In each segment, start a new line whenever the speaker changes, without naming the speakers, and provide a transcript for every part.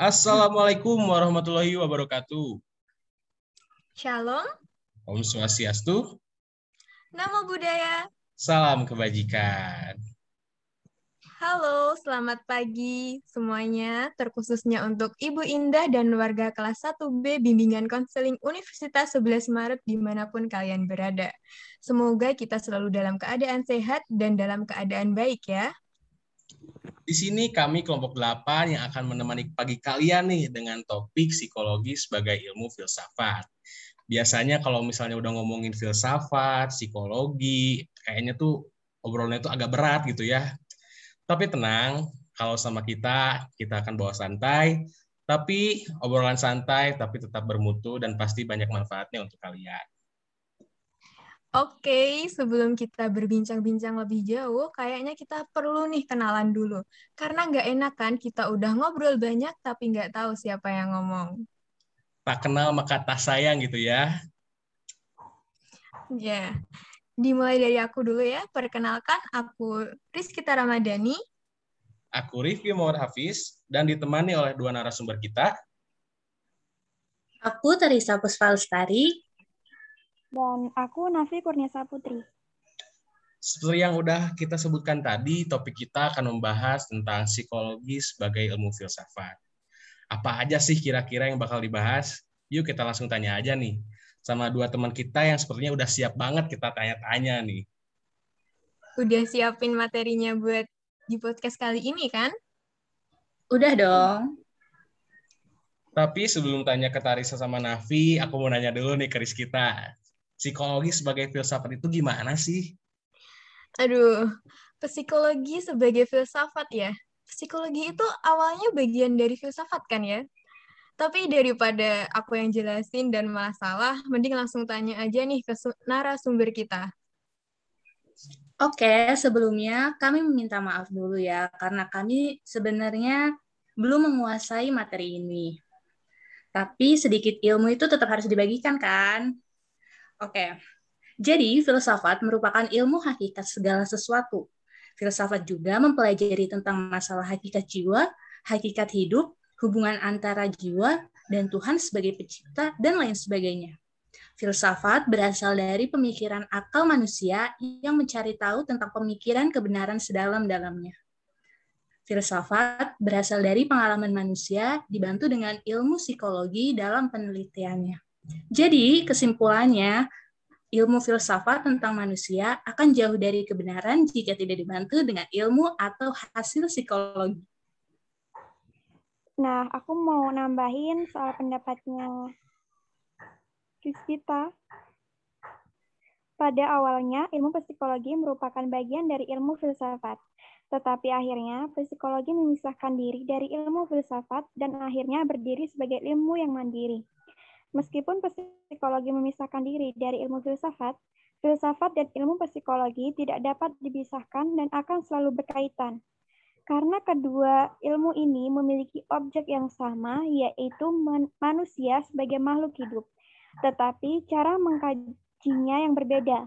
Assalamualaikum warahmatullahi wabarakatuh.
Shalom,
Om Swastiastu.
Namo Buddhaya.
Salam kebajikan.
Halo, selamat pagi semuanya, terkhususnya untuk Ibu Indah dan warga kelas 1B Bimbingan Konseling Universitas 11 Maret di mana pun kalian berada. Semoga kita selalu dalam keadaan sehat dan dalam keadaan baik ya.
Di sini kami kelompok 8 yang akan menemani pagi kalian nih dengan topik psikologi sebagai ilmu filsafat. Biasanya kalau misalnya udah ngomongin filsafat, psikologi, kayaknya tuh obrolannya tuh agak berat gitu ya tapi tenang, kalau sama kita, kita akan bawa santai, tapi obrolan santai, tapi tetap bermutu dan pasti banyak manfaatnya untuk kalian.
Oke, sebelum kita berbincang-bincang lebih jauh, kayaknya kita perlu nih kenalan dulu. Karena nggak enak kan kita udah ngobrol banyak tapi nggak tahu siapa yang ngomong.
Tak kenal maka tak sayang gitu ya.
Ya, Dimulai dari aku dulu ya. Perkenalkan, aku Rizkita Ramadhani.
Aku Rifki Muhammad Hafiz, dan ditemani oleh dua narasumber kita.
Aku Teresa Puspalstari.
Dan aku Nafi Kurniasa Putri.
Seperti yang udah kita sebutkan tadi, topik kita akan membahas tentang psikologi sebagai ilmu filsafat. Apa aja sih kira-kira yang bakal dibahas? Yuk kita langsung tanya aja nih sama dua teman kita yang sepertinya udah siap banget kita tanya-tanya nih.
Udah siapin materinya buat di podcast kali ini kan?
Udah dong.
Tapi sebelum tanya ke Tarisa sama Nafi, aku mau nanya dulu nih ke kita. Psikologi sebagai filsafat itu gimana sih?
Aduh, psikologi sebagai filsafat ya. Psikologi itu awalnya bagian dari filsafat kan ya? Tapi daripada aku yang jelasin dan malah salah, mending langsung tanya aja nih ke narasumber kita.
Oke, sebelumnya kami meminta maaf dulu ya, karena kami sebenarnya belum menguasai materi ini. Tapi sedikit ilmu itu tetap harus dibagikan, kan? Oke, jadi filsafat merupakan ilmu hakikat segala sesuatu. Filsafat juga mempelajari tentang masalah hakikat jiwa, hakikat hidup, hubungan antara jiwa dan Tuhan sebagai pencipta, dan lain sebagainya. Filsafat berasal dari pemikiran akal manusia yang mencari tahu tentang pemikiran kebenaran sedalam-dalamnya. Filsafat berasal dari pengalaman manusia dibantu dengan ilmu psikologi dalam penelitiannya. Jadi, kesimpulannya, ilmu filsafat tentang manusia akan jauh dari kebenaran jika tidak dibantu dengan ilmu atau hasil psikologi.
Nah, aku mau nambahin soal pendapatnya kita. Pada awalnya, ilmu psikologi merupakan bagian dari ilmu filsafat. Tetapi akhirnya, psikologi memisahkan diri dari ilmu filsafat dan akhirnya berdiri sebagai ilmu yang mandiri. Meskipun psikologi memisahkan diri dari ilmu filsafat, filsafat dan ilmu psikologi tidak dapat dipisahkan dan akan selalu berkaitan. Karena kedua ilmu ini memiliki objek yang sama, yaitu manusia sebagai makhluk hidup, tetapi cara mengkajinya yang berbeda.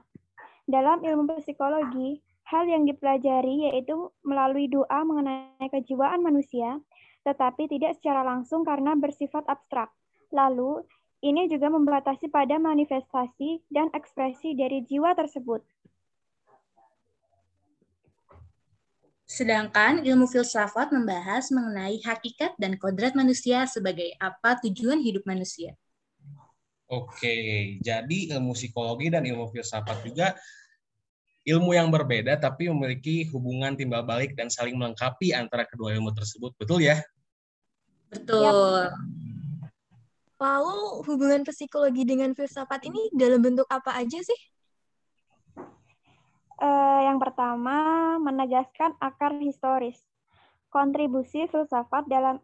Dalam ilmu psikologi, hal yang dipelajari yaitu melalui doa mengenai kejiwaan manusia, tetapi tidak secara langsung karena bersifat abstrak. Lalu, ini juga membatasi pada manifestasi dan ekspresi dari jiwa tersebut.
Sedangkan ilmu filsafat membahas mengenai hakikat dan kodrat manusia sebagai apa tujuan hidup manusia.
Oke, jadi ilmu psikologi dan ilmu filsafat juga ilmu yang berbeda tapi memiliki hubungan timbal balik dan saling melengkapi antara kedua ilmu tersebut. Betul ya?
Betul.
Lalu hubungan psikologi dengan filsafat ini dalam bentuk apa aja sih?
Uh, yang pertama, menegaskan akar historis. Kontribusi filsafat dalam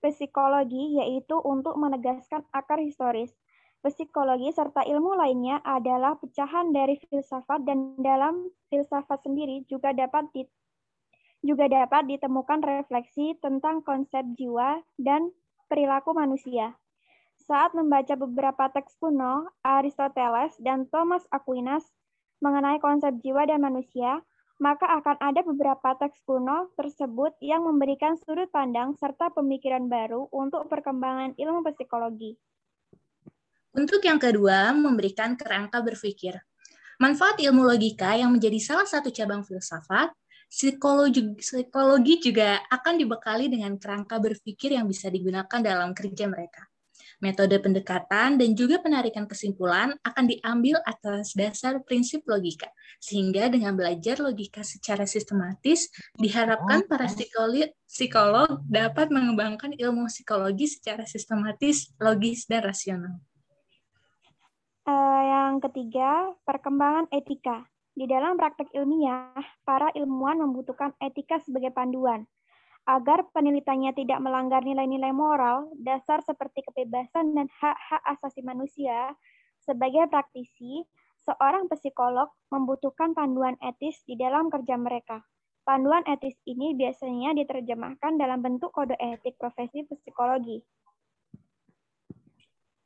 psikologi yaitu untuk menegaskan akar historis. Psikologi serta ilmu lainnya adalah pecahan dari filsafat dan dalam filsafat sendiri juga dapat di, juga dapat ditemukan refleksi tentang konsep jiwa dan perilaku manusia. Saat membaca beberapa teks kuno, Aristoteles dan Thomas Aquinas mengenai konsep jiwa dan manusia, maka akan ada beberapa teks kuno tersebut yang memberikan sudut pandang serta pemikiran baru untuk perkembangan ilmu psikologi.
Untuk yang kedua, memberikan kerangka berpikir. Manfaat ilmu logika yang menjadi salah satu cabang filsafat, psikologi, psikologi juga akan dibekali dengan kerangka berpikir yang bisa digunakan dalam kerja mereka. Metode pendekatan dan juga penarikan kesimpulan akan diambil atas dasar prinsip logika, sehingga dengan belajar logika secara sistematis, diharapkan para psikolog dapat mengembangkan ilmu psikologi secara sistematis, logis, dan rasional.
Uh, yang ketiga, perkembangan etika. Di dalam praktek ilmiah, para ilmuwan membutuhkan etika sebagai panduan agar penelitiannya tidak melanggar nilai-nilai moral, dasar seperti kebebasan dan hak-hak asasi manusia, sebagai praktisi, seorang psikolog membutuhkan panduan etis di dalam kerja mereka. Panduan etis ini biasanya diterjemahkan dalam bentuk kode etik profesi psikologi.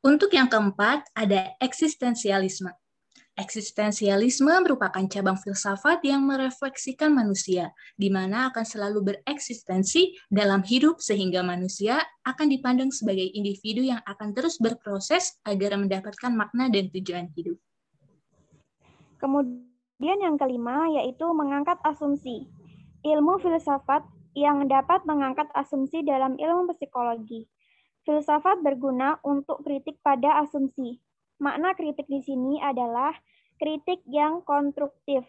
Untuk yang keempat, ada eksistensialisme. Eksistensialisme merupakan cabang filsafat yang merefleksikan manusia, di mana akan selalu bereksistensi dalam hidup sehingga manusia akan dipandang sebagai individu yang akan terus berproses agar mendapatkan makna dan tujuan hidup.
Kemudian yang kelima yaitu mengangkat asumsi. Ilmu filsafat yang dapat mengangkat asumsi dalam ilmu psikologi. Filsafat berguna untuk kritik pada asumsi, Makna kritik di sini adalah kritik yang konstruktif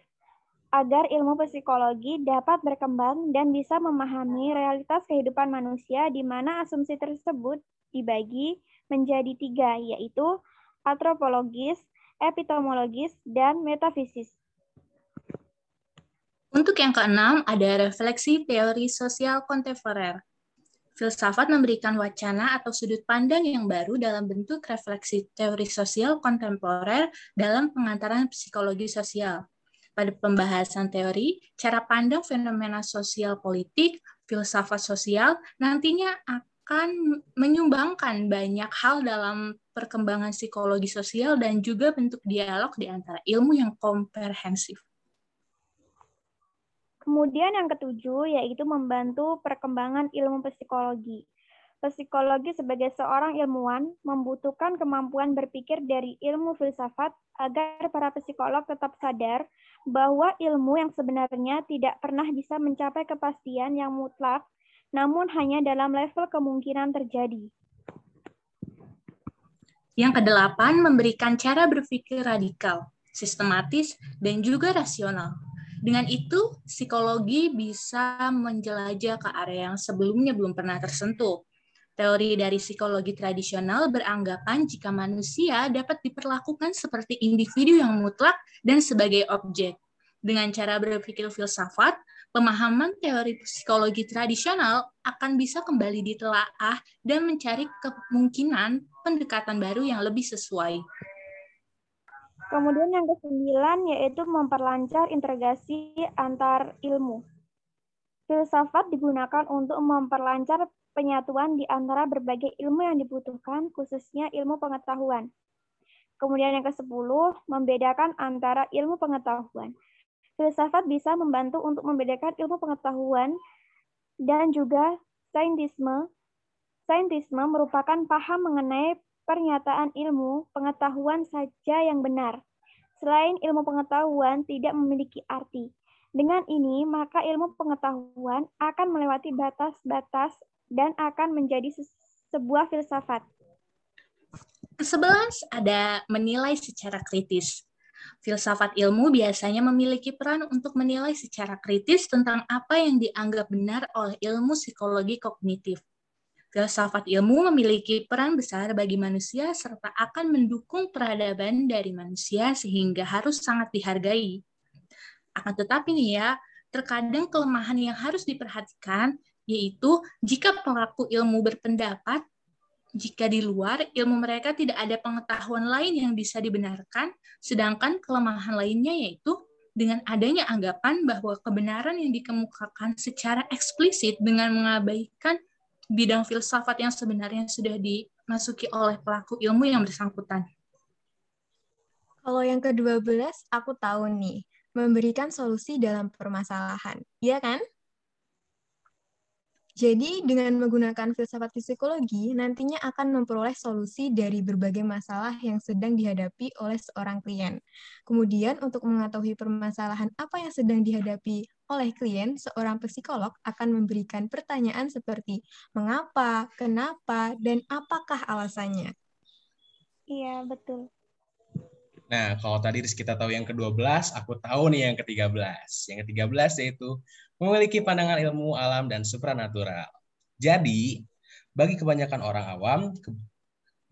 agar ilmu psikologi dapat berkembang dan bisa memahami realitas kehidupan manusia di mana asumsi tersebut dibagi menjadi tiga, yaitu antropologis, epistemologis, dan metafisis.
Untuk yang keenam, ada refleksi teori sosial kontemporer. Filsafat memberikan wacana atau sudut pandang yang baru dalam bentuk refleksi teori sosial kontemporer dalam pengantaran psikologi sosial. Pada pembahasan teori, cara pandang fenomena sosial politik, filsafat sosial nantinya akan menyumbangkan banyak hal dalam perkembangan psikologi sosial dan juga bentuk dialog di antara ilmu yang komprehensif.
Kemudian yang ketujuh yaitu membantu perkembangan ilmu psikologi. Psikologi sebagai seorang ilmuwan membutuhkan kemampuan berpikir dari ilmu filsafat agar para psikolog tetap sadar bahwa ilmu yang sebenarnya tidak pernah bisa mencapai kepastian yang mutlak, namun hanya dalam level kemungkinan terjadi.
Yang kedelapan, memberikan cara berpikir radikal, sistematis, dan juga rasional dengan itu, psikologi bisa menjelajah ke area yang sebelumnya belum pernah tersentuh. Teori dari psikologi tradisional beranggapan jika manusia dapat diperlakukan seperti individu yang mutlak dan sebagai objek. Dengan cara berpikir filsafat, pemahaman teori psikologi tradisional akan bisa kembali ditelaah dan mencari kemungkinan pendekatan baru yang lebih sesuai.
Kemudian yang kesembilan yaitu memperlancar integrasi antar ilmu. Filsafat digunakan untuk memperlancar penyatuan di antara berbagai ilmu yang dibutuhkan, khususnya ilmu pengetahuan. Kemudian yang ke-10, membedakan antara ilmu pengetahuan. Filsafat bisa membantu untuk membedakan ilmu pengetahuan dan juga saintisme. Saintisme merupakan paham mengenai pernyataan ilmu pengetahuan saja yang benar. Selain ilmu pengetahuan tidak memiliki arti. Dengan ini, maka ilmu pengetahuan akan melewati batas-batas dan akan menjadi sebuah filsafat.
Kesebelas ada menilai secara kritis. Filsafat ilmu biasanya memiliki peran untuk menilai secara kritis tentang apa yang dianggap benar oleh ilmu psikologi kognitif. Filsafat ilmu memiliki peran besar bagi manusia serta akan mendukung peradaban dari manusia sehingga harus sangat dihargai. Akan tetapi nih ya, terkadang kelemahan yang harus diperhatikan yaitu jika pelaku ilmu berpendapat jika di luar ilmu mereka tidak ada pengetahuan lain yang bisa dibenarkan, sedangkan kelemahan lainnya yaitu dengan adanya anggapan bahwa kebenaran yang dikemukakan secara eksplisit dengan mengabaikan bidang filsafat yang sebenarnya sudah dimasuki oleh pelaku ilmu yang bersangkutan.
Kalau yang ke-12, aku tahu nih. memberikan solusi dalam permasalahan. Iya kan? Jadi, dengan menggunakan filsafat psikologi, nantinya akan memperoleh solusi dari berbagai masalah yang sedang dihadapi oleh seorang klien. Kemudian, untuk mengetahui permasalahan apa yang sedang dihadapi oleh klien, seorang psikolog akan memberikan pertanyaan seperti mengapa, kenapa, dan apakah alasannya.
Iya, betul.
Nah, kalau tadi kita tahu yang ke-12, aku tahu nih yang ke-13. Yang ke-13 yaitu memiliki pandangan ilmu alam dan supranatural. Jadi, bagi kebanyakan orang awam,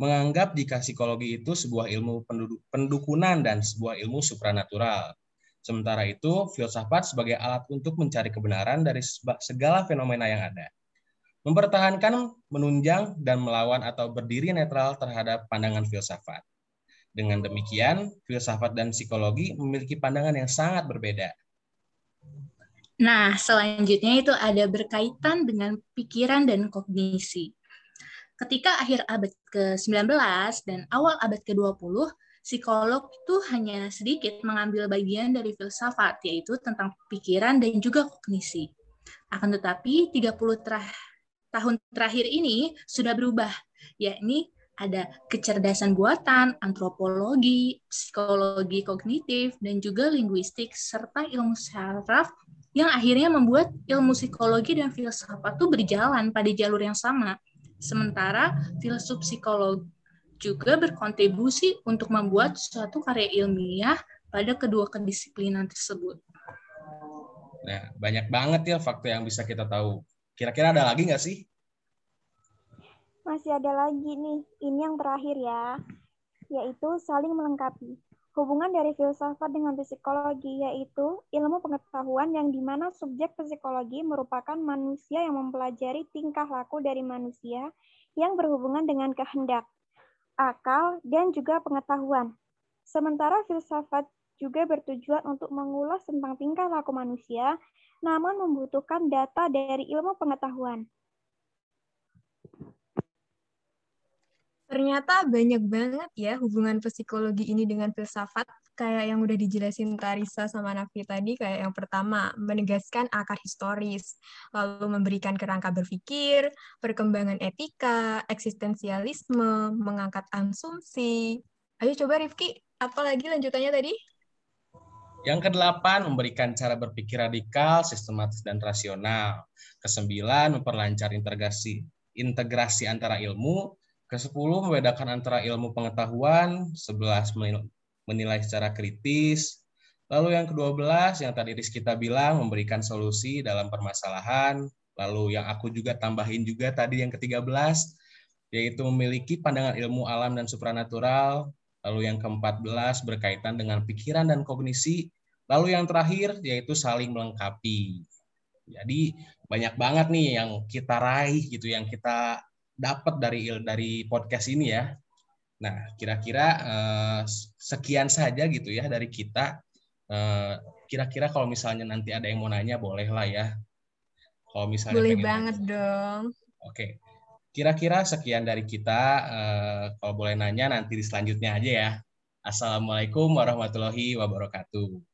menganggap jika psikologi itu sebuah ilmu pendukunan dan sebuah ilmu supranatural. Sementara itu, filsafat sebagai alat untuk mencari kebenaran dari segala fenomena yang ada. Mempertahankan, menunjang, dan melawan atau berdiri netral terhadap pandangan filsafat. Dengan demikian, filsafat dan psikologi memiliki pandangan yang sangat berbeda.
Nah, selanjutnya itu ada berkaitan dengan pikiran dan kognisi. Ketika akhir abad ke-19 dan awal abad ke-20, psikolog itu hanya sedikit mengambil bagian dari filsafat, yaitu tentang pikiran dan juga kognisi. Akan tetapi, 30 terah, tahun terakhir ini sudah berubah, yakni ada kecerdasan buatan, antropologi, psikologi kognitif, dan juga linguistik, serta ilmu saraf yang akhirnya membuat ilmu psikologi dan filsafat itu berjalan pada jalur yang sama. Sementara filsuf psikolog juga berkontribusi untuk membuat suatu karya ilmiah pada kedua kedisiplinan tersebut.
Nah, banyak banget ya fakta yang bisa kita tahu. Kira-kira ada lagi nggak sih
masih ada lagi nih, ini yang terakhir ya, yaitu saling melengkapi. Hubungan dari filsafat dengan psikologi yaitu ilmu pengetahuan yang di mana subjek psikologi merupakan manusia yang mempelajari tingkah laku dari manusia yang berhubungan dengan kehendak, akal, dan juga pengetahuan. Sementara filsafat juga bertujuan untuk mengulas tentang tingkah laku manusia, namun membutuhkan data dari ilmu pengetahuan.
Ternyata banyak banget ya hubungan psikologi ini dengan filsafat. Kayak yang udah dijelasin Tarisa sama Nafi tadi, kayak yang pertama, menegaskan akar historis, lalu memberikan kerangka berpikir, perkembangan etika, eksistensialisme, mengangkat asumsi. Ayo coba Rifki, apa lagi lanjutannya tadi?
Yang kedelapan, memberikan cara berpikir radikal, sistematis, dan rasional. Kesembilan, memperlancar integrasi integrasi antara ilmu, Ke-10 membedakan antara ilmu pengetahuan, 11 menilai secara kritis, lalu yang ke-12 yang tadi kita bilang memberikan solusi dalam permasalahan, lalu yang aku juga tambahin juga tadi yang ke-13 yaitu memiliki pandangan ilmu alam dan supranatural, lalu yang ke-14 berkaitan dengan pikiran dan kognisi, lalu yang terakhir yaitu saling melengkapi. Jadi banyak banget nih yang kita raih gitu, yang kita dapat dari dari podcast ini ya. Nah, kira-kira uh, sekian saja gitu ya dari kita. eh, kira-kira kalau misalnya nanti ada yang mau nanya boleh lah ya.
Kalau misalnya boleh banget nanya. dong.
Oke. Kira-kira sekian dari kita. Uh, kalau boleh nanya nanti di selanjutnya aja ya. Assalamualaikum warahmatullahi wabarakatuh.